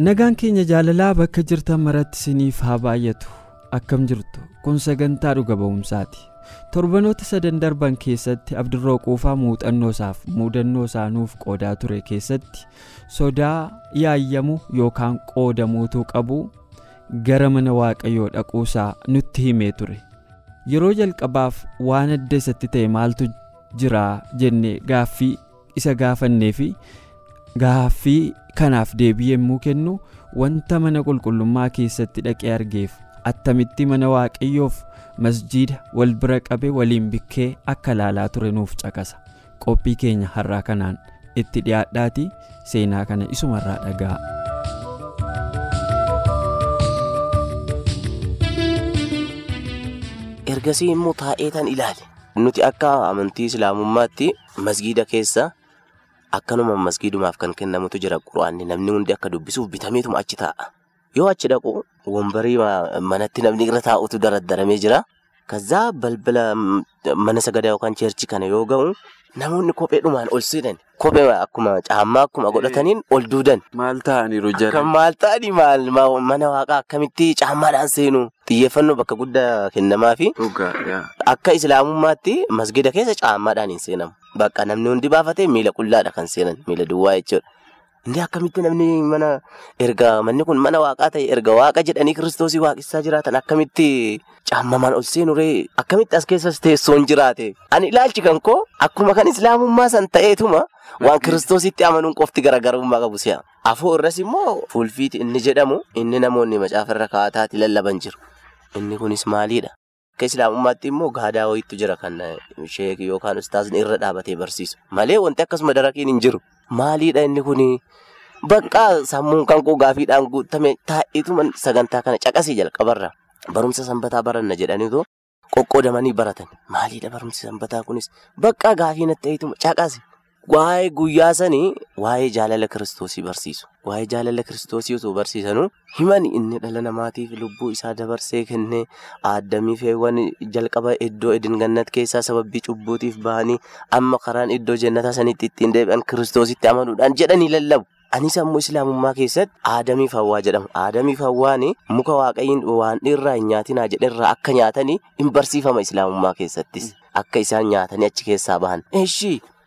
Nagaan keenya jaalalaa bakka jirtan maratti isiniif haa baay'atu. Akkam jirtu kun sagantaa dhuga ba'umsaati. Torbanoota sadan darban keessatti abdirroo quufaa muuxannoo isaaf muudannoo isaanuuf qoodaa ture keessatti sodaa yaayyamu yookaan qoodamuutuu qabu gara mana waaqayyoo dhaquusaa nutti himee ture. Yeroo jalqabaaf waan adda isatti ta'e maaltu jira jennee gaaffii isa gaafannee fi gaaffii kanaaf deebii yommuu kennu wanta mana qulqullummaa keessatti dhaqee argeef attamitti mana waaqayyoof masjiida wal bira qabe waliin bikkee akka laalaa ture nuuf caqasa qophii keenya har'aa kanaan itti dhiyaadhaati seenaa kana isumarraa dhaga'a. ergasii immoo taa'ee tan ilaale nuti akka amantii islaamummaatti masgiida keessa akkanuma masgiidumaaf kan kennamutu jira quraanni. Namni hundi akka dubbisuuf bitameetuma achi taa'a yoo achi dhaqu wombarii manatti namni irra taa'utu daraddaramee jira. Kazaa balbala mana sagadaa yookaan cheerchi kana yoo ga'u namoonni kopheedhumaan ol seenan kophee akkuma caammaa akkuma godhataniin ol duudan. maal ta'aniiru. Kan maal ta'anii maal mana waaqaa akkamitti caammaadhaan seenu xiyyeeffannoo bakka guddaa kennamaa fi akka islaamummaatti masgida keessa caammaadhaan hin seenamu. Bakka namni hundi baafatee miila qullaadha kan seenan miila duwwaa jechuudha. Inni akkamitti namni mana erga manni kun mana waaqaa ta'e erga waaqa jedhanii kiristoosii waaqessaa jiraatan akkamitti caammamaan ol seenu ree akkamitti as keessas teessoon jiraate. Ani ilaalchi kan koo akkuma kan islaamummaa san ta'eetuma waan kiristoositti amanuun qofti garaagarummaa qabu si'a. Afoo irras immoo fuulfiiti inni jedhamu inni namoonni macaafarra kaa'ataatti lallaban jiru. Inni kunis maalidha? Akka islaamummaatti immoo gaadaa wayiitu jira kan sheekii yookaan ustaasni irra dhaabatee barsiisu. Malee wanti akkasuma daraqiin hin jiru. Maalidha inni kuni? Bakka sammuun kan koo gaafiidhaan guutame taa'eetuma sagantaa kana caqasii jalqabarra. Barumsa sanbataa baranna jedhaniitu qoqqoodamanii baratan. Maalidha barumsi sanbataa kunis? Bakka gaafii natti ta'eetuma caqasi. Waa'ee guyyaa sanii waa'ee jaalala kiristoosii barsiisu. Waa'ee jaalala kiristoosii osoo barsiisanuu himan inni dhala namaatiif lubbuu isaa dabarsee kennee addamii feewwan jalqaba iddoo idin gannat keessaa sababii cubbuutiif bahanii amma karaan iddoo jannataa sanitti ittiin deebi'an kiristoositti amanuudhaan jedhanii lallabu. Anis ammoo islaamummaa keessatti aadamiif hawwaa jedhamu. Aadamiif hawwaan muka waaqayyiin waan irraa hin nyaatinaa jedherraa akka nyaatanii hin barsiifama islaamummaa keessattis. Akka isaan nyaatanii achi keessaa bahan.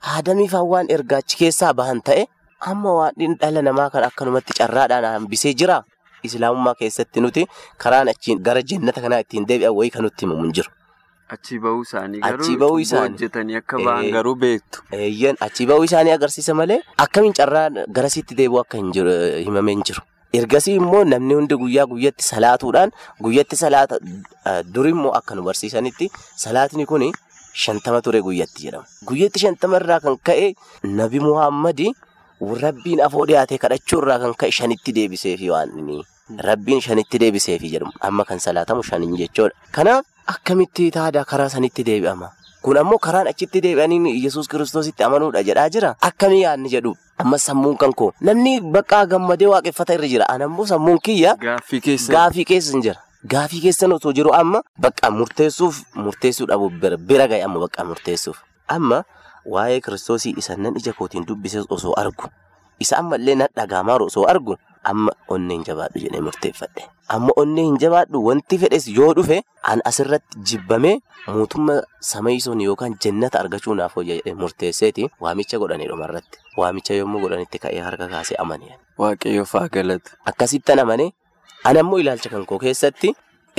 Aadamiif hawwaan erga achi keessaa bahan ta'e amma waan dhala namaa kan akkanumatti carraadhaan hambisee jira. Islaamummaa keessatti nuti karaan achiin gara jannata kanaa ittiin deebi'an wayii kan nutti himamu hin jiru. Achii bahuu isaanii garuu hojjetanii akka ba'an garuu beektu. Eeyyan achii bahuu isaanii agarsiisa malee akkamiin carraa garasitti deebi'u akka hin jiru himamee hin jiru. Ergasii immoo namni hundi guyyaa guyyatti salaatuudhaan guyyatti salaata durimmoo akka nu barsiisanitti salaatni kuni shantama ture guyyatti jedhama. Guyyatti shantama irraa kan ka'e nabi Muhammadi rabbiin afoo dhiyaatee kadhachuu irraa kan ka'e shanitti deebiseefi waan inni rabbiin shanitti deebiseefi jedhamu amma kan salaatamu shaniin jechuudha. Kanaaf akkamitti taada karaa sanitti deebi'ama? Kun ammoo karaan achitti deebi'anii Yesuus kiristoositti amanuudha jedhaa jira. Akkamii yaadni jedhu amma sammuun kan koo namni bakka gammadee waaqeffata irra jira. Ani ammoo sammuun kiyya Gaaffii keessa hin jira. Gaafii keessa osoo jiru amma bakka murteessuuf murteessuu dhabu bira gahe amma bakka murteessuuf. Amma waa'ee kiristoosii isa nan ija kootiin dubbise osoo argu isa ammallee nan dhagaamaa osoo argu amma onnee hin jabaadhu jedhee murteeffadhe. Amma onnee hin jabaadhu wanti fedhes yoo dhufe an asirratti jibbamee mootummaa samayisoon yookaan jannata argachuu naaf hojii jedhee murteesseeti waamicha godhanii dhumarratti. Waamicha yommuu godhanitti ka'ee harka kaasee amane. Waaqayyoof haa galatu. Akkasittan amane ani ammoo ilaalcha kan koo keessatti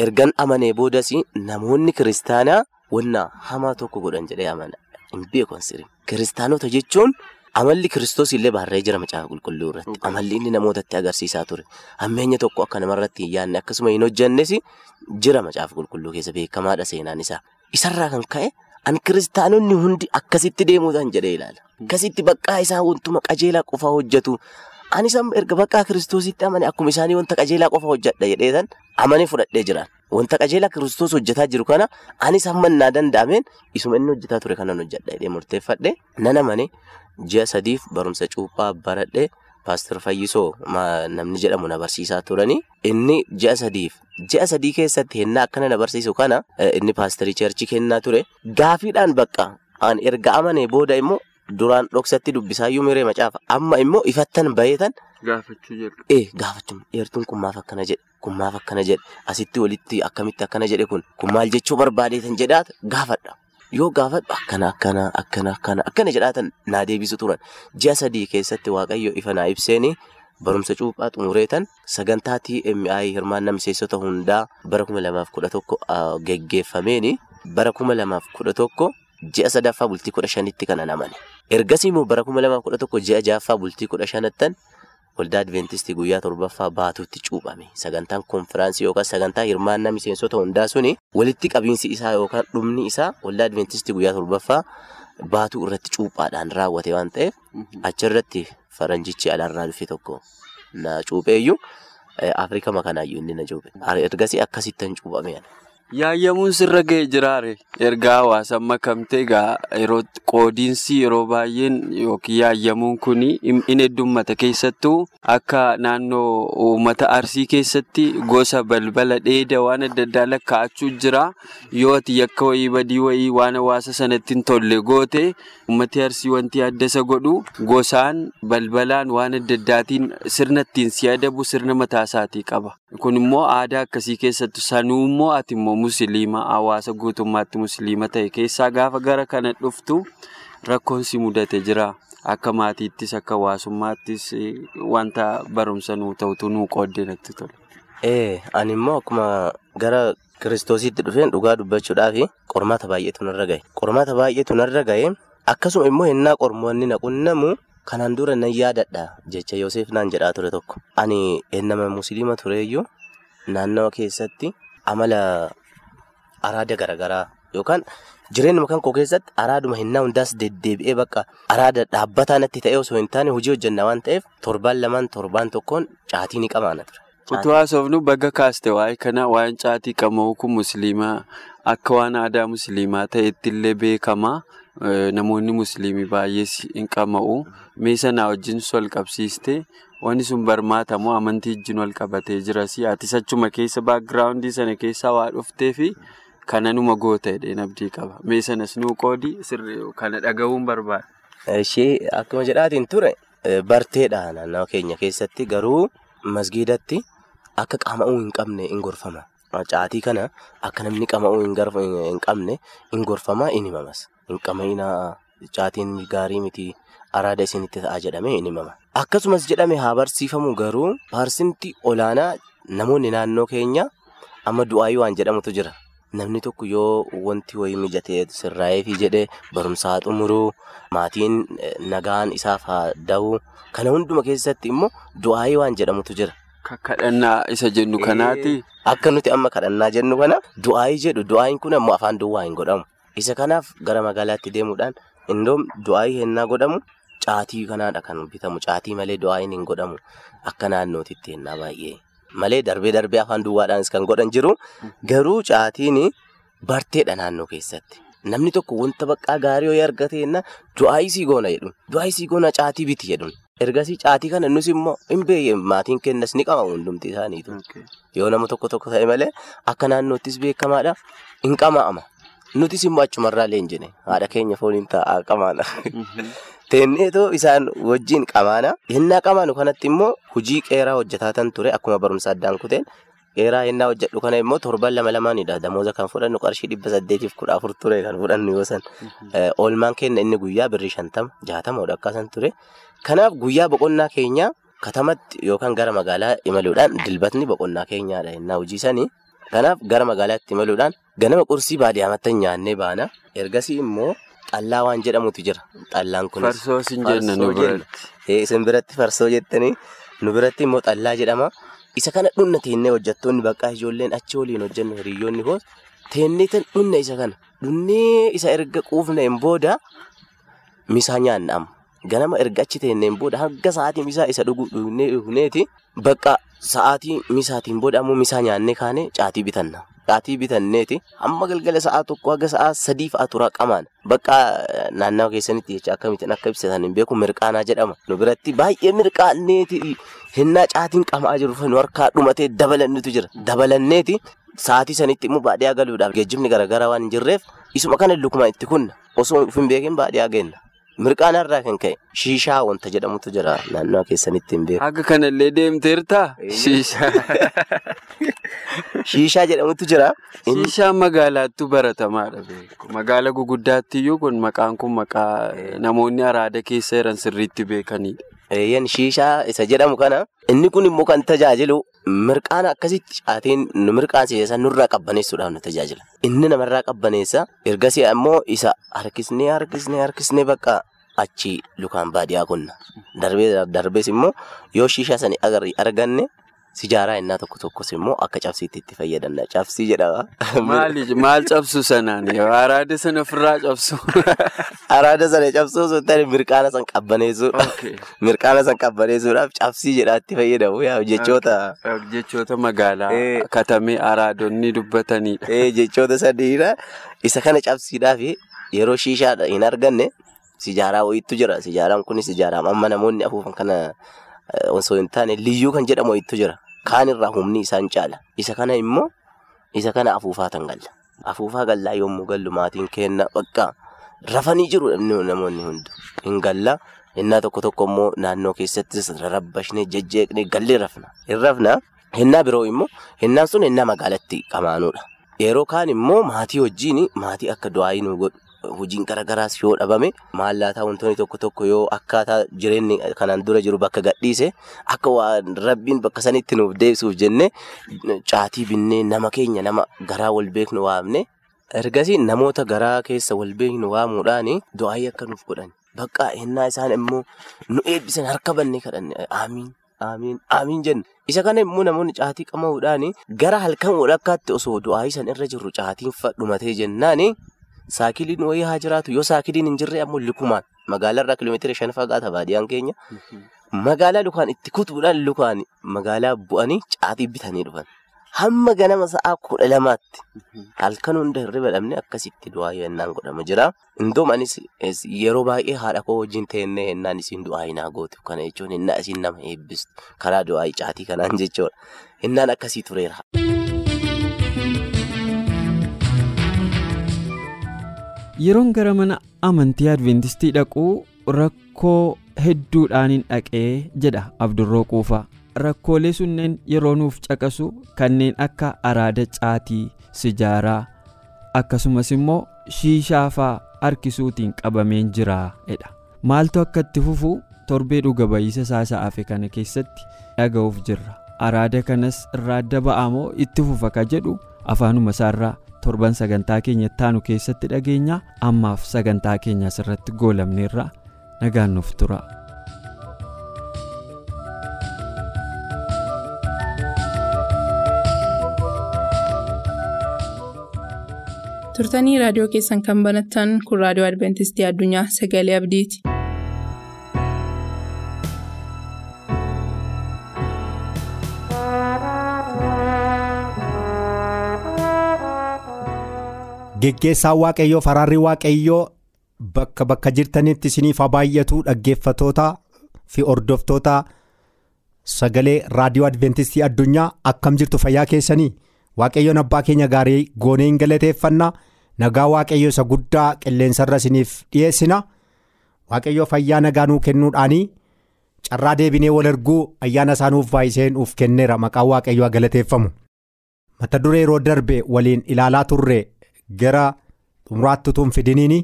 ergan amanee boodas namoonni kiristaanaa wanna hamaa tokko godhan jedhee amana. Hin beeku sirrii. Kiristaanota jechuun amalli kiristoos illee barree jira macaafa qulqulluu irratti. Amalli inni namootatti agarsiisaa ture. Hammeenya tokko akka namarratti hin yaadne akkasuma hin hojjannes jira macaafa qulqulluu keessa beekamaadha seenaan isaa. Isarraa kan ka'e An kiristaanonni hundi akkasitti deemuudhaan jedhee ilaala. Akkasitti baqqaa isaa wantuma qajeelaa qofa hojjetu. Anis amma erga baqqaa kiristoositti amane akkuma isaanii wanta qajeelaa qofa hojjedha jedheetan amanee fudhadhee jiraan. Wanta qajeelaa kiristoos hojjetaa jiru kana anis hamma naa danda'ameen isuma inni hojjetaa ture kanan hojjedha jedhee murteeffadhee nan amane. Ji'a sadiif barumsa cuuphaa baradhee paastor Fayyisoo namni jedhamu na barsiisaa turanii. Inni ji'a sadiif ji'a sadii keessatti hennaa akkana na barsiisu kana inni paastorii cheerchii kennaa ture. Gaafiidhaan bakka an erga amane booda immoo duraan dhoksatti dubbisaayyuu miree macaafa amma immoo ifattan baheetan. Gaafachuu jalqabe. Ee gaafachuun dheertuun kun maaf akkana jedhe kun maaf akkana jedhe asitti walitti akkamitti akkana jedhe kun kun maal jechuu barbaadeetan jedhaata gaafadha. Yoo gaafadhu akkana akkana akkana akkana akkana jedhaatan naa deebisu turan ji'a sadii keessatti waaqayyo ifa naa ibseeni barumsa cuuphaa xumureetan sagantaa TMI hirmaannaa miseensota hundaa bara kuma lamaaf kudha tokko geggeeffameeni bara kuma lamaaf kudha tokko ji'a sadaffaa bultii kudha shanitti kan amane. Ergasii immoo bara kuma lamaaf kudha tokko ji'a ja'affaa bultii kudha shanattan waldaa Adventistii guyyaa torbaffaa baatuutti cuuphame. Sagantaan konfiraansii yookaan sagantaa hirmaannaa miseensota hundaa suni walitti qabiinsi isaa yookaan dhumni isaa waldaa Adventistii guyyaa torbaffaa baatuu irratti cuuphaadhaan raawwate waan ta'eef achirratti faranjichi alaarraa dhufe tokko na cuupheeyyuu Afrikaa makanaayyuu inni na cuuphe. Ergasii akkasittan cuuphame. Yaayyamuun sirra ga'e jiraare ergaa hawaasa makamtee egaa yeroo qoodiinsi yeroo baay'een yookiin yaayyamuun kun in heddummata keessattuu akka naannoo uummata arsii keessatti gosa balbala dheeda waan adda addaa lakkaa'achuu jira. Yoo ati yakka wayii badii wayii waan hawaasa sanatti hin tolle goote uummati arsii wanti adda isa godhu gosaan balbalaan waan adda addaatiin sirna ittiin si adabu sirna mataasaatii qaba. Kun immoo aadaa akkasii keessattu sanuu immoo ati immoo musliima hawaasa guutummaatti musliima ta'e keessaa gaafa gara kana dhuftu rakkoon si mudate jira. Akka maatiittis akka hawaasummaattis wanta barumsa nuu ta'utu nuu qooddee natti tola. Ani immoo akkuma gara kiristoositti dhufeen dhugaa dubbachuudhaaf qormaata baay'eetu narra gahe. Qormaata baay'eetu narra gahe akkasuma immoo yennaa qormoonni na qunnamu. Kanaan dura nan yaadadha jecha Yoseef naan jedhaa ture tokko. Ani ennama musliima tureeyyuu naannawa keessatti amala araada garaagaraa yookaan jireenya kan koo keessatti araaduma hinnaa hundaas deddeebi'ee bakka araada dhaabbataa natti ta'ee osoo hin taane hojii hojjenna waan ta'eef torbaan lamaan torbaan tokkoon caatii ni qamaana ture. Utuu haasofnu bagga kaaste waa'ee kana waa'een caatii qama'uu kun musliimaa akka waan aadaa musliimaa ta'etti illee beekama. Namoonni musliimii baay'ees hin qama'u. Mee sanaa wajjin wal qabsiiste wanti sun barmaatamu amantii wajjin wal qabatee jiras ati achuma keessa baagiraawundii sana keessaa waa dhuftee fi kananuma goota jedhee abdii qaba. Mee sanas nuu qoodi kana dhaga'uun barbaada. Ishee akkuma jedhaatiin ture barteedha naannoo keenya keessatti garuu masgiidatti akka qama'uu hin qabne hin gorfama. Caatii kana akka namni qama'uu hin qabne hin gorfama hin himamas. Hin qama'inaa caatiin gaarii miti araada isinitti ta'a jedhamee hin himama. Akkasumas jedhame haa barsiifamu garuu paarsinti olaanaa namoonni naannoo keenya amma du'aayii waan jedhamutu jira. Namni tokko yoo wanti wayii mijatee sirraa'eefi jedhee barumsaa xumuruu maatiin nagaan isaaf haa da'uu kana hunduma keessatti immoo du'aayii waan jedhamutu jira. Kadhannaa isa jennu kanaati. Akka nuti amma kadhannaa jennu kana du'aayii jedhu du'aayiin kun ammoo afaan duwwaa hin godhamu. Isa kanaaf gara magaalaatti deemuudhaan indoom du'aayii hennaa godhamu caatii kanaadha kan bitamu caatii malee du'aayiin hin godhamu akka naannootitti hennaa baay'ee. Malee darbee darbee afaan duwwaadhaanis kan godhan jiru garuu caatiin barteedha naannoo keessatti. Namni tokko wanta baqqaa gaarii yoo argate hennaa du'aayii sii goona jedhu du'aayii sii goona caatii biti jedhu. Ergasii caatii kana nus immoo hin beekne maatiin kennas ni qamamu hundumti isaaniitu. Yoo nama tokko tokko ta'e malee akka naannoottis beekamaadha hin qama'ama. Nutis immoo achumarraa leenjine haadha keenya fooniin taa'aa qamaana. Teenneetoo isaan wajjin qamaana. Hennaa qamaanu kanatti immoo hojii qeeraa hojjetaatan ture akkuma barumsa addaan kuteen. Qeeraa hennaa hojjedhu kana immoo torban lama lamaanidha. Damooza kan fudhannu qarshii dhibba saddeetiif kudha afur ture kan fudhannu yoo san. Oolmaan keenya inni guyyaa birrii shantama jaatama hodha akkaasan ture. Kanaaf guyyaa boqonnaa keenyaa katamatti yookaan gara magaalaa imaluudhaan dilbatni boqonnaa keenyaadha hennaa hojii sanii. Kanaaf gara magaalaatti imaluudhaan ganama qursii baadiyyaamatti nyaannee baana. Ergasii immoo xallaa waan jedhamutu jira. Xallaan kunis. Farsoo sin jenna nu biratti. Isin biratti farsoo jettanii nu biratti immoo xallaa jedhama. Isa kana dhunna teennee hojjettoonni baqqaa ijoolleen achi waliin hojjennu hiriyoonni koos Teenneetan dhunna isa kana. Dhunnee isa erga quufneen booda misaa nyaanna amma. Ganama erga achi teenneen booda hanga sa'aatii misaa isa dhugu dhuneeti bakka sa'aatii misaatiin booda ammoo misaa nyaannee kaanee caatii bitanna. Caatii bitanneeti hamma galgala sa'aa tokko haga sa'aa sadii fa'a tura qamaan bakka naannawa keessanitti jecha akkamitti akka ibsatan hin beeku mirqaanaa jedhama. Nu biratti baay'ee mirqaanneeti hinnaa caatiin qamaa jiru nu harkaa dhumatee dabalannitu jira. Dabalanneeti sa'aatii sanitti immoo baadiyyaa galuudhaaf geejjibni garaagaraa waan hin jirreef isuma kana lukuma itti kunna osoo hin beekin baadiyyaa geenna. Mirqaana irraa kan ka'e shiishaa wanta jedhamutu jira naannoo keessanitti hin beeku. Akka kanallee deemteertaa? Shiishaa. Shiishaa jedhamutu jira. Shiishaan magaalaattu baratamaadha beeku. Magaala guguddaatti iyyuu kun maqaan kun maqaa namoonni araada keessa jiran sirriitti beekanidha. Eeyyan shiishaa isa jedhamu kana inni kun immoo kan tajaajilu mirqaana akkasitti caatiin nu mirqaansiisan nurraa qabbaneessuudhaaf nu tajaajila. Inni namarraa qabbaneessa ergasii ammoo isa harkisnee harkisnee harkisnee bakka achi lukaan baadiyyaa kunna. Darbees immoo yoo shiishaa sani arganne sijaaraa innaa tokko tokkos immoo akka cabsiitti itti fayyadamna. Cabsii jedhama. Maal cabsu sanaan araada sana ofirraa cabsu. Araada sana cabsuu osoo hin taane mirqaana san qabbaneessuu. Mirqaana san qabbaneessuudhaaf cabsii jedhaa itti fayyadamu jechoota. Jechoota magaalaa katamee araadonni dubbatanidha. Jechoota sadiidha. Isa kana cabsiidhaaf yeroo shiishaa hin arganne sijaaraa wayiitu jira. Sijaaraan kun sijaaraa amma namoonni afuufan kana osoo hin taane liyyuu kan jedhamu wayiitu jira. Kaan irraa humni isaan caala. Isa kana immoo isa kana afuufaa tan galla. Afuufaa gallaa yommuu gallu maatiin kenna bakka rafanii jiru namoonni hundi hin galla. Innaa tokko tokko immoo naannoo keessattis rarrabbashnee jejjeeqnee gallee rafna. Hin rafna. Hinnaa biroo immoo hinnaan sun hinnaa magaalatti qamaanuudha. Yeroo kaan immoo maatii wajjin maatii akka du'aa nu godhu. Hojiin garaagaraas yoo dhabame maallaataa wantoonni tokko tokko yoo akkaataa jireenyi kanaan dura jiru bakka gadhiise akka waan rabbiin bakka sanitti nuuf deebisuuf jennee caatii binnee nama keenya nama garaa wal beeknu waamne ergasii namoota garaa keessa wal beeknu waamuudhaan du'aayii akka nuuf godhan bakka hinnaa isaan immoo nu eebbisan harka bannee kadhanne aamiin. Aamiin aamiin jenna isa kana immoo namoonni caatii qamahuudhaan gara halkan walakkaatti osoo du'aayii san irra jirru caatiin dhumatee jennaan. Saakiliin wayii haa jiraatu yoo saakiliin hin jirre ammoo lukumaan magaalarraa kiiloomeetira shan fagaata baadiyyaan keenya magaalaa lukaan itti kutuudhaan lukaan magaalaa bu'anii caatii bitanii dhufan. Hamma ganama sa'aa kudha lamaatti halkan hunda hirriba dhabne akkasitti du'aa yennaan godhama jira. Indoom anis yeroo baay'ee haadha koo wajjin teennee yennaan isiin du'aa hinaa gootu kana jechuun hinnaa isiin nama eebbistu karaa du'aa caatii kanaan jechuudha. Hinnaan akkasii tureera. Yeroon gara mana amantii adventistii dhaquu rakkoo hedduudhaaniin dhaqee jedha abdurroo quufaa rakkoolee sunneen yeroo nuuf caqasu kanneen akka araada caatii sijaaraa akkasumas immoo shiishaafaa harkisuutiin qabameen jira jedha maaltu akka itti fufu? Torbee dhuga ba'iisa saasa'afe kana keessatti dhaga'uuf jirra. Araada kanas irraa adda ba'amoo itti fufa ka jedhu afaanuma isaarraa torban sagantaa keenya ittaanu keessatti dhageenya ammaaf sagantaa keenya asirratti goolabneerra nagaan nuuf tura. turtanii raadiyoo keessan kan banattan kun raadiyoo adventistii addunyaa sagalee abdiiti. Geggeessaan waaqayyoo faraarri waaqayyoo bakka bakka jirtanitti isiniif haa baay'atu. Dhaggeeffatoota fi hordoftoota sagalee raadiyoo adventistii addunyaa akkam jirtu fayyaa keessanii? Waaqayyoon abbaa keenya gaarii goonee hin galateeffannaa? Nagaa waaqayyo isa guddaa qilleensarra isiniif dhiyeessina? Waaqayyoo fayyaa nagaa nuu kennuudhaanii? Carraa deebinee wal arguu ayyaana isaa nuuf baay'isee nuuf kenneera. Maqaan waaqayyoo galateeffamu. Mata duree yeroo darbe waliin ilaalaa turre. Gara xumuraatti utuu hin fidiniin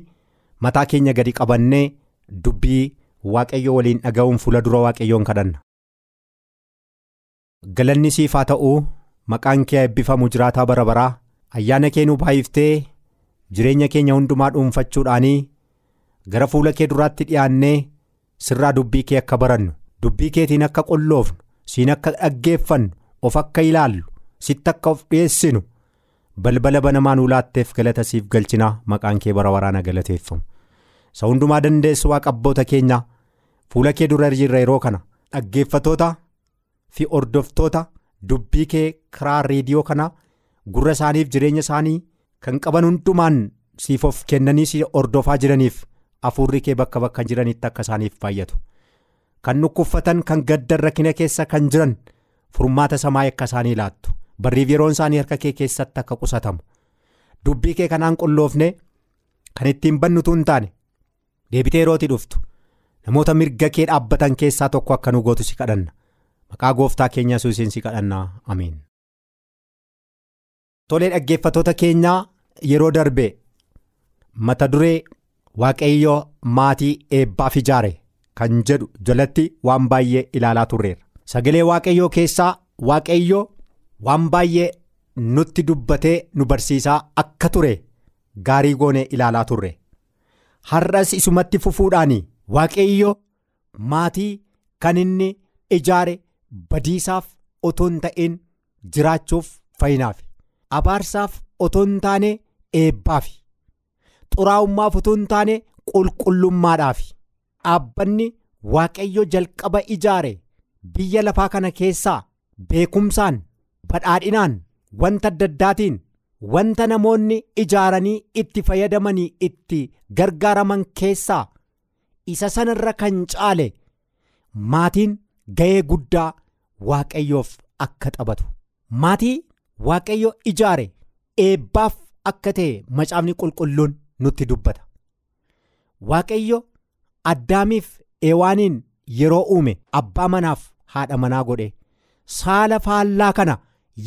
mataa keenya gadi qabannee dubbii waaqayyo waliin dhaga'uun fuula dura waaqayyoon kadhanna. galanni siif haa ta'uu maqaan kee eebbifamu jiraataa bara baraa ayyaana kee nu baay'iftee jireenya keenya hundumaa dhuunfachuudhaanii gara fuula kee duraatti dhiyaannee sirraa dubbii kee akka barannu dubbii keetiin akka qulloofnu siin akka dhaggeeffannu of akka ilaallu sitti akka of dhiyeessinu. Balbala banamaa nuu laatteef galata siif galchinaa maqaan kee bara waraana galateeffamu. Isa hundumaa dandeessu waaqa abboota keenyaa fuula kee dura jirra yeroo kana dhaggeeffatoota fi hordoftoota dubbii kee karaa reediyoo kanaa gurra isaaniif jireenya isaanii kan qaban hundumaan siif of kennanii si hordofaa jiraniif hafuurri kee bakka bakka jiranitti akka isaaniif baay'atu kan dhukkuffatan kan gaddan rakkina keessa kan jiran furmaata samaa akka isaanii laattu barriif yeroon isaanii harka kee keessatti akka qusatamu. Dubbii kee kanaan qulloofne kan ittiin bannutu hin taane deebitee yerootti dhuftu. Namoota mirga kee dhaabbatan keessaa tokko akka nu gootu si kadhanna. Maqaa gooftaa keenya yesuusiin si kadhannaa. Amiin. tolee dhaggeeffatoota keenyaa yeroo darbe mata duree waaqayyoo maatii eebbaaf ijaare kan jedhu jalatti waan baay'ee ilaalaa turreera sagalee waaqayyoo keessaa waaqayyoo waan baay'ee nutti dubbatee nu barsiisaa akka ture gaarii goonee ilaalaa turre. Har'as isumatti fufuudhaan waaqayyo maatii kan inni ijaare badiisaaf otoo hin ta'in jiraachuuf fayyinaaf abaarsaaf otoo hin taane eebbaaf xuraa'ummaaf otoo hin taane qulqullummaadhaaf dhaabbanni waaqayyo jalqaba ijaare biyya lafaa kana keessaa beekumsaan badhaadhinaan wanta adda addaatiin wanta namoonni ijaaranii itti fayyadamanii itti gargaaraman keessaa isa sanarra kan caale maatiin ga'ee guddaa waaqayyoof akka taphatu maatii waaqayyo ijaare eebbaaf akka ta'e macaafni qulqulluun nutti dubbata. Waaqayyo addaamiif eewaaniin yeroo uume abbaa manaaf haadha manaa godhe. Saala faallaa kana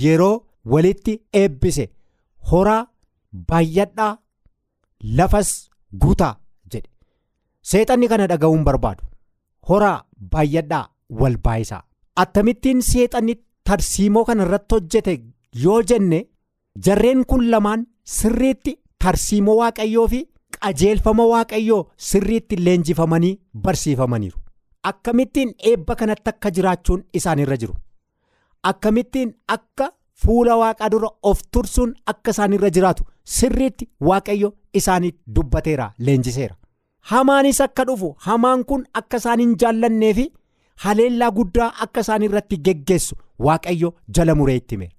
yeroo walitti eebbise. Horaa baay'adhaa lafas guutaa jedhe. Seexanni kana dhaga'uun barbaadu. Horaa baay'adhaa wal baayisaa. Attamittiin seexanni tarsiimoo kana irratti hojjete yoo jenne jarreen kun lamaan sirriitti tarsiimoo waaqayyoo fi qajeelfama waaqayyoo sirriitti leenjifamanii barsiifamaniiru. Akkamittiin eebba kanatti akka jiraachuun isaanirra jiru akkamittiin akka fuula waaqaa dura of tursuun akka isaanirra jiraatu sirriitti waaqayyo isaanii dubbateera leenjiseera. Hamaanis akka dhufu hamaan kun akka isaan hin jaallannee fi haleellaa guddaa akka isaan irratti geggeessu waaqayyo jala muree itti himeera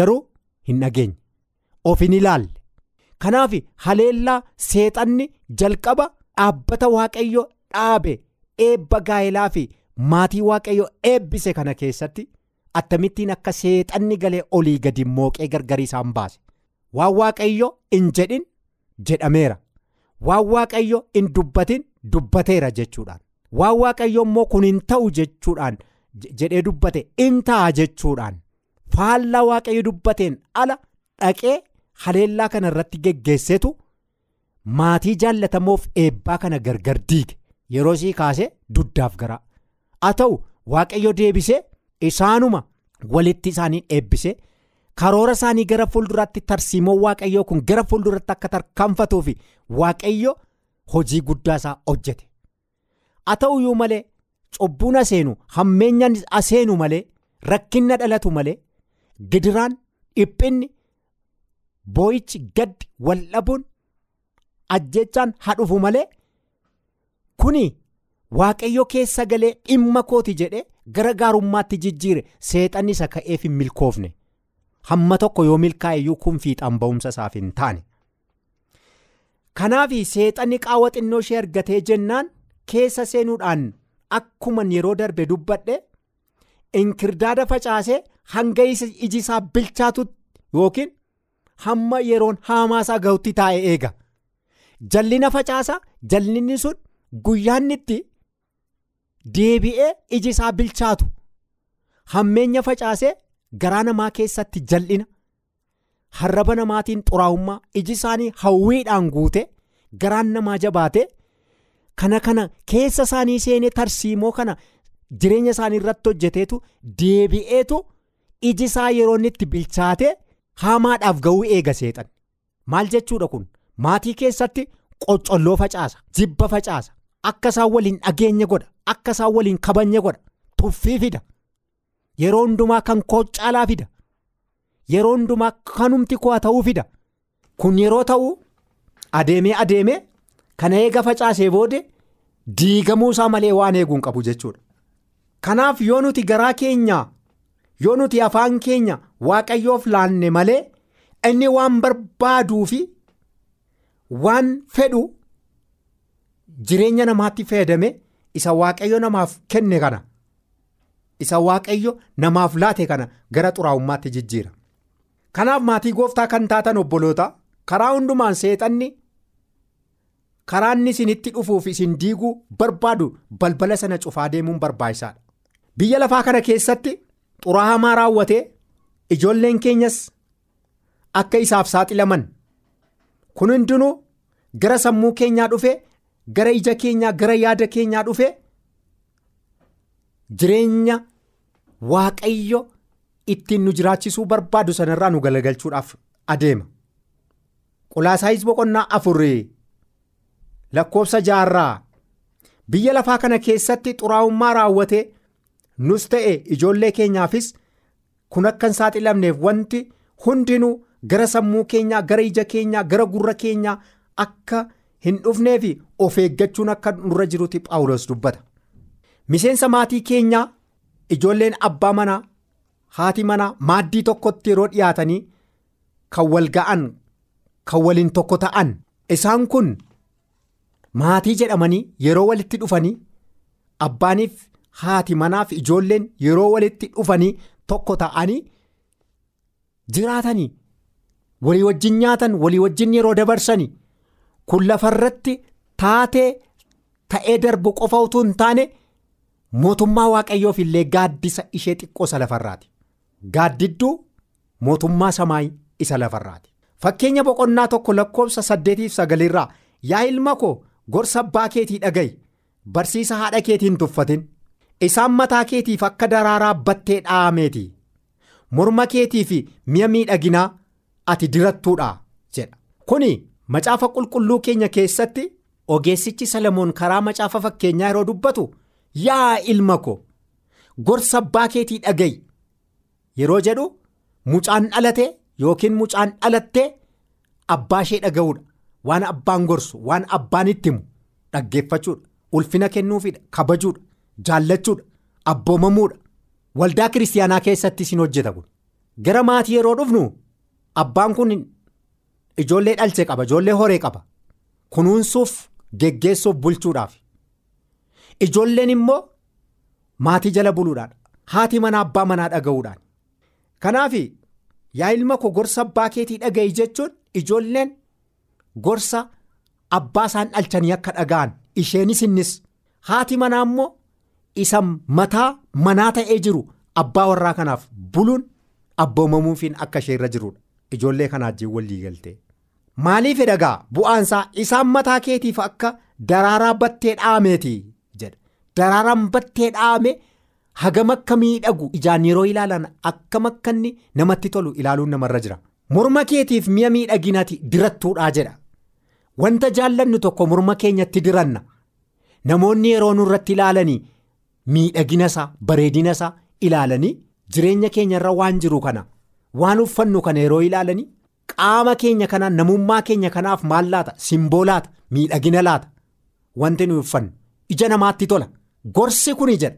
garuu hin dhageenye of hin ilaalle. Kanaaf haleellaa seexanni jalqaba dhaabbata waaqayyo dhaabe eebba gaa'elaa fi maatii waaqayyo eebbise kana keessatti attamittiin akka seexanni galee olii gadi mooqee gargarii isaan baase. Waan waaqayyo hin jedhin jedhameera. Waan waaqayyo hin dubbatin dubbateera jechuudhaan. Waan waaqayyo immoo kun hin ta'u jechuudhaan jedhee dubbate. In ta'a jechuudhaan. Faallaa waaqayyo dubbateen ala dhaqee haleellaa kana irratti geggeessetu maatii jaallatamoof eebbaa kana gargar diige. Yeroo sii kaasee duddaaf garaa haa ta'u waaqayyo deebisee isaanuma walitti isaaniin eebbisee karoora isaanii gara fuulduraatti tarsiimoo waaqayyoo kun gara fuulduratti akka tarkaanfatuuf waaqayyo hojii guddaa isaa hojjete. Haa ta'uyyuu malee cubbuun aseenu hammeenyaan aseenu malee rakkinna dhalatu malee gidiraan dhiphinni boo'ichi gaddi waldhabuun ajjechaan haa dhufu malee kuni waaqayyo keessa galee dhimma kooti jedhe gara gaarummaatti jijjiire. Seexanni isa ka'eef hin milkoofne. Hamma tokko yoo milkaa'eyyuu kun fiixaan ba'umsa isaaf hin taane. kanaaf seexanni qaawwa xinnoo ishee argatee jennaan keessa seenuudhaan akkuman yeroo darbe dubbadhe inkirdaada facaasee hanga iji isaa bilchaatu yookiin hamma yeroon haamaa isaa gahutti taa'e eega. Jallina facaasa jallinni sun guyyaannitti deebi'ee iji isaa bilchaatu. Hammeenya facaasee garaa namaa keessatti jallina. harraba namaatiin xuraa'ummaa iji isaanii hawwiidhaan guute garaan namaa jabaate kana kana keessa isaanii seenee tarsiimoo kana jireenya isaanii irratti hojjeteetu deebi'eetu iji isaa yeroo inni itti bilchaate haamaadhaaf ga'uu eega seexan maal jechuudha kun? Maatii keessatti qoccolloo facaasa jibba facaasa akka isaan waliin dhageenya godha akka isaan waliin kabanya godha tuffii fida yeroo hundumaa kan koo caalaa fida. yeroo hundumaa kanumti koo ta'uu fida kun yeroo ta'u adeemee adeemee kana eega facaasee boode diigamuu isaa malee waan eeguu hin qabu jechuudha. Kanaaf yoo nuti garaa keenya yoo nuti afaan keenya waaqayyoof laanne malee inni waan barbaaduu fi waan fedhu jireenya namaatti fayyadame isa waaqayyo namaaf kenne kana isa waaqayyo namaaf laate kana gara xuraa'ummaatti jijjiira. Kanaaf maatii gooftaa kan taatan obboloota karaa hundumaan seexanni karaa inni isinitti dhufuuf isin diiguu barbaadu balbala sana cufaa deemuun barbaachisaadha. Biyya lafaa kana keessatti xuraa'aa hamaa raawwatee ijoolleen keenyas akka isaaf saaxilaman kun hundinuu gara sammuu keenyaa dhufe gara ija keenyaa gara yaada keenyaa dhufe jireenya waaqayyo ittiin nu jiraachisuu barbaadu sanarraa nu galagalchuudhaaf adeema. Qolaasaayis boqonnaa afurii lakkoofsa jaarraa biyya lafaa kana keessatti xuraa'ummaa raawwate nus ta'e ijoollee keenyaafis kun akka hin saaxilamneef wanti hundinuu gara sammuu keenyaa gara ija keenyaa gara gurra keenyaa akka hin dhufneef of eeggachuun akka nurra jirutti paawulos dubbata. Miseensa maatii keenyaa ijoolleen abbaa manaa haati manaa maaddii tokkotti yeroo dhiyaatanii kan wal ga'an kan waliin tokko ta'an isaan kun maatii jedhamanii yeroo walitti dhufanii abbaaniif haati manaaf ijoolleen yeroo walitti dhufanii tokko ta'anii jiraatanii walii wajjin nyaatan walii wajjin yeroo dabarsanii kun lafarratti taatee ta'ee darbu qofa utuu hin taane mootummaa waaqayyoof illee gaaddisa ishee xiqqoosa lafarraati. Gaaddidduu mootummaa samaayii isa lafarraati. Fakkeenya boqonnaa tokko lakkoofsa saddeetiif sagalirraa yaa ilma koo gorsa abbaa keetii dhaga'i barsiisa haadha keetii hin tuffatin isaan mataa keetiif akka daraaraa battee dha'ameeti morma keetii fi mi'a miidhaginaa ati dirattuudha jedha. Kuni macaafa qulqulluu keenya keessatti ogeessichi Salamoon karaa macaafa fakkeenyaa yeroo dubbatu yaa ilma koo gorsa abbaa keetii dhaga'i. Yeroo jedhu mucaan dhalate yookiin mucaan dhalattee abbaa ishee dhaga'uudha. Waan abbaan gorsu waan abbaan itti himu dhaggeeffachuudha. Ulfina kennuufidha. Kabajuudha. Jaallachuudha. Abboomamuudha. Waldaa kiristaanaa keessatti isin hojjeta kun. Gara maatii yeroo dhufnu abbaan kun ijoollee dhalchee qaba. Ijoollee horee qaba. Kunuunsuuf geggeessuuf bulchuudhaaf. Ijoolleen immoo maatii jala buluudhaan. Haati manaa abbaa manaa dhaga'uudhaan. Kanaaf yaa ilma koo gorsa abbaa keetii dhaga'i jechuun ijoolleen gorsa abbaa isaan dhalchanii akka dhaga'an isheenis innis haati manaa immoo isa mataa manaa ta'ee jiru abbaa warraa kanaaf buluun abboomamuufiin akka ishee irra jirudha ijoollee kanaa wajjin walii galtee. Maaliif dhagaa bu'aansaa isaan mataa keetiif akka daraaraa battee dhaameeti jedha daraaraan battee dhaame. Hagam akka miidhagu ijaan yeroo ilaalan akkam akka inni namatti tolu ilaaluun namarra jira. Morma keetiif mi'a miidhaginaati dirattuudhaa jedha. Wanta jaallannu tokko morma keenyatti diranna. Namoonni yeroo nurratti ilaalanii miidhagina isaa bareedina isaa ilaalanii jireenya keenyarra waan jiru kana waan uffannu kana yeroo ilaalanii qaama keenya kanaan namummaa keenya kanaaf maal laata? Simboolaata miidhagina laata. Wanti nuyi uffannu ija namaatti tola. Gorsi kuni jedha.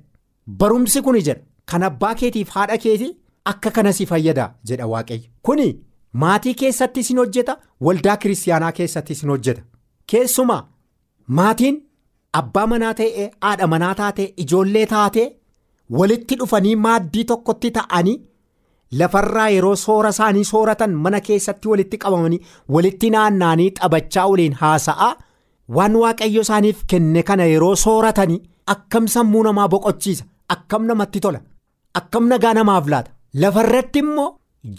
Barumsi kuni jedha kan abbaa keetiif haadha keetii akka kanas fayyada jedha waaqayyo. Kuni maatii keessatti isin hojjeta waldaa kiristaanaa keessatti isin hojjeta. Keessumaa maatiin abbaa manaa ta'e haadha manaa taate ijoollee taate walitti dhufanii maaddii tokkotti ta'anii lafarraa yeroo soora isaanii sooratan mana keessatti walitti qabamanii walitti naanna'anii taphachaa waliin haasa'aa waan waaqayyo isaaniif kenne kana yeroo sooratanii akkam sammuu namaa boqochiisa. Akkam namatti tola akkam nagaa namaaf laata lafarratti immoo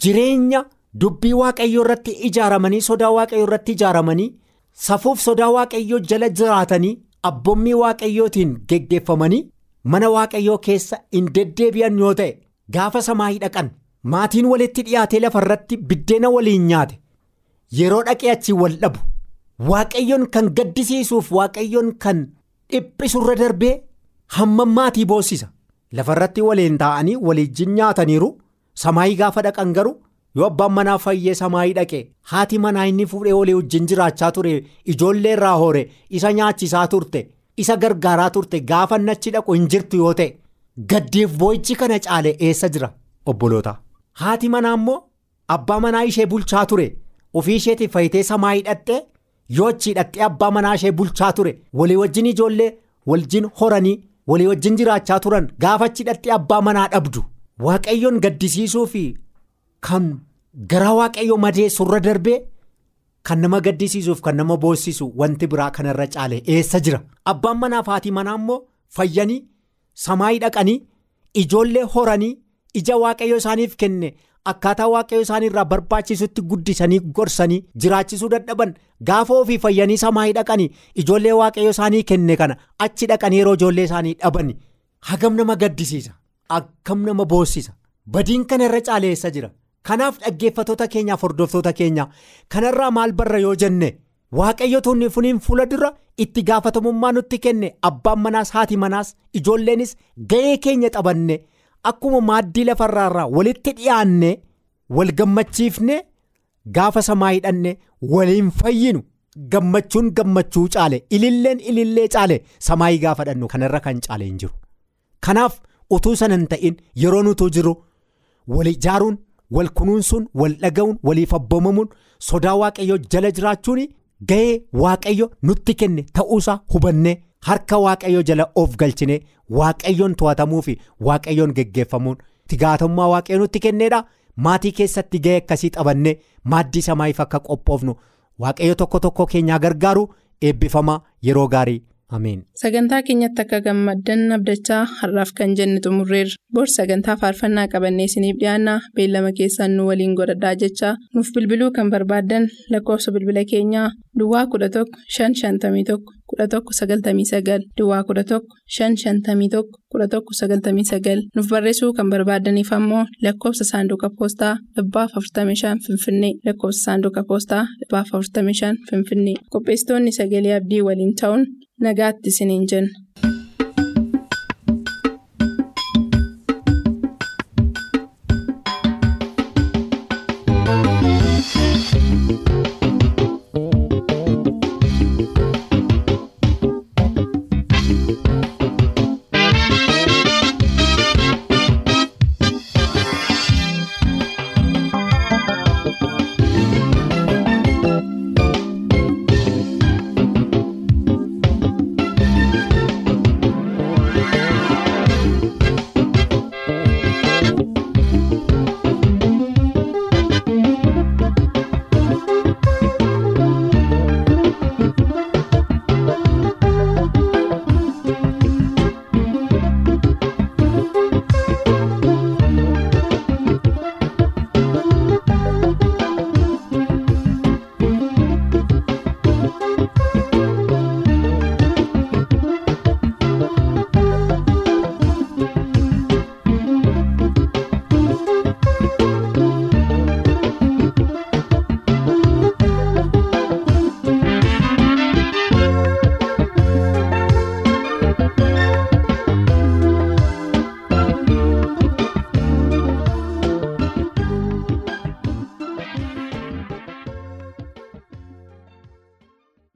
jireenya dubbii waaqayyoo irratti ijaaramanii sodaa waaqayyoo irratti ijaaramanii safuuf sodaa waaqayyoo jala jiraatanii abboommii waaqayyootiin geggeeffamanii mana waaqayyoo keessa hin deddeebi'an yoo ta'e gaafa samaayii dhaqan maatiin walitti dhiyaatee lafarratti biddeena waliin nyaate yeroo dhaqee achii wal dhabu waaqayyoon kan gaddisiisuuf waaqayyoon kan dhiphisurra darbee hammam maatii boossisa. Lafarratti waliin taa'anii waliijjiin nyaataniiru samaayii gaafa dhaqan garuu yoo abbaan manaa fayyee samaayii dhaqe haati manaa inni fuudhee walii wajjin jiraachaa ture ijoollee irraa hore isa nyaachisaa turte isa gargaaraa turte gaafa nachi dhaqu hin jirtu yoo ta'e gaddeef boo'ichi kana caale eessa jira obboloota haati manaa immoo abbaa manaa ishee bulchaa ture. Ofii isheetiif fayyitee samaayii dhaqxe yoo achi dhaqxee abbaa manaa ishee bulchaa ture. Walii wajjin ijoollee wajjin horanii walii wajjin jiraachaa turan gaafa achi dhaqxee abbaa manaa dhabdu. Waaqayyoon gaddisiisuu fi kan garaa waaqayyoo madeessurra darbee kan nama gaddisiisuuf kan nama boossisu wanti biraa kanarra caale eessa jira? Abbaan manaa fi haati manaa immoo fayyanii samaayii dhaqanii ijoollee horanii ija waaqayyo isaaniif kenne akkaataa waaqayyo isaaniirraa barbaachisutti guddisanii gorsanii jiraachisuu dadhaban gaafa ofii fayyanii samaayii dhaqanii ijoollee waaqayyo isaanii kenne kana achi dhaqanii yeroo ijoollee isaanii dhaban hagam nama gaddisiisa akkam nama boossisa badiin kana irra caale eessa jira. kanaaf dhaggeeffatoota keenyaaf hordoftoota keenya kanarraa maal barra yoo jenne waaqayyo tunni funiin fuula dura itti gaafatamummaa nutti kenne abbaan manaas haati manaas ijoolleenis ga'ee keenya xabanne akkuma maaddii lafarraarraa walitti dhiyaanne wal gammachiifne gaafa samaa hidhanne waliin fayyinu gammachuun gammachuu caale ililleen ilillee caale samaayii gaafa dhannu kanarra kan caale hin jiru kanaaf utuu sana hin ta'in yeroo nutu jiru wal ijaaruun. wal kunuunsuun wal dhaga'uun waliif abboomamuun sodaa waaqayyoo jala jiraachuun ga'ee waaqayyo nutti kenne ta'uusaa hubannee harka waaqayyoo jala of galchine waaqayyoon to'atamuu fi waaqayyoon geggeeffamuun. Itti gaafatamummaa waaqayyo nutti kenneedha. Maatii keessatti ga'ee akkasii xabannee maaddii samaayiif akka qophoofnu. Waaqayyo tokko tokko keenyaa gargaaru eebbifamaa yeroo gaarii. Ameen. Sagantaa keenyatti akka gammaddan abdachaa har'aaf kan jenne xumurreerra. Bor sagantaa faarfannaa qabannee isiniif dhiyaanna beellama keessaan nu waliin godhadhaa jechaa. Nuuf bilbiluu kan barbaaddan lakkoofsa bilbila keenyaa. Duwwaa 11 551 11 99 Duwwaa 11 551 11 99 nuuf barreessuu kan barbaadaniif ammoo lakkoofsa saanduqa poostaa dhibbaaf 45 Finfinnee lakkoofsa saanduqa poostaa dhibbaaf 45 Finfinnee qopheessitoonni sagalee abdii waliin ta'uun. nagaatti isiniin jenna.